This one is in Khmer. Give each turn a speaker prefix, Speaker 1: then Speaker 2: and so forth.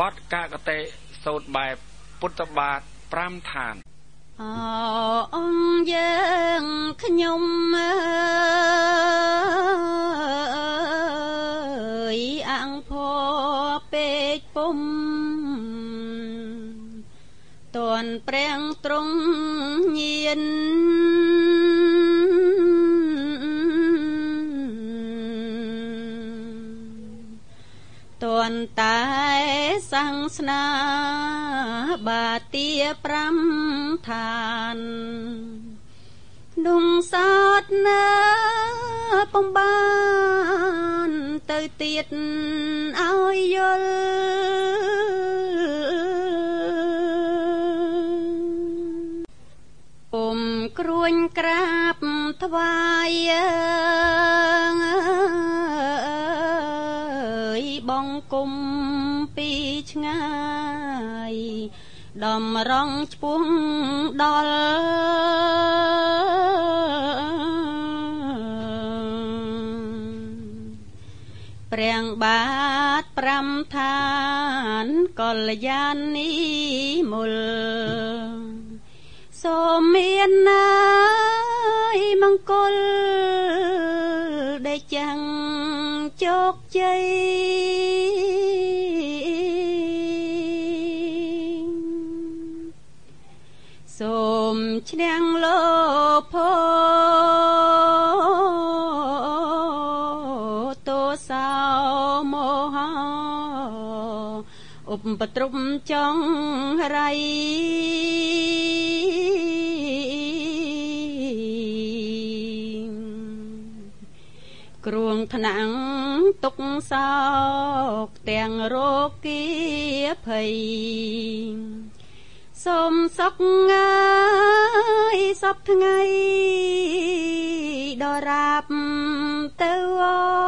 Speaker 1: បទកាកតេសូត្របែបពុទ្ធបាទ5ឋាន
Speaker 2: អអង្គយើងខ្ញុំអើយអង្គភពេកពុំតនប្រាំងត្រង់ញៀន តនតែសង្ស្នាបាទា5ឋានក្នុងសោតណាបំបានទៅទៀតឲ្យយល់ពុំគ្រួញក្រាបថ្វាយ ងគុំពីឆ្ងាយដំរងឈ្មោះដល់ព្រះបាទ5ឋានកល្យានីមុលសូមមានណាយមង្គលដែល ចាំងជោគជ័យសូមឈ្នះលោភទោសោមហោឧបទ្រពចងរៃ គ្រឿងថ្នាក់ទុកសោកទាំងរោគីភ័យសូមសុខងាយសពថ្ងៃដរាបទៅអ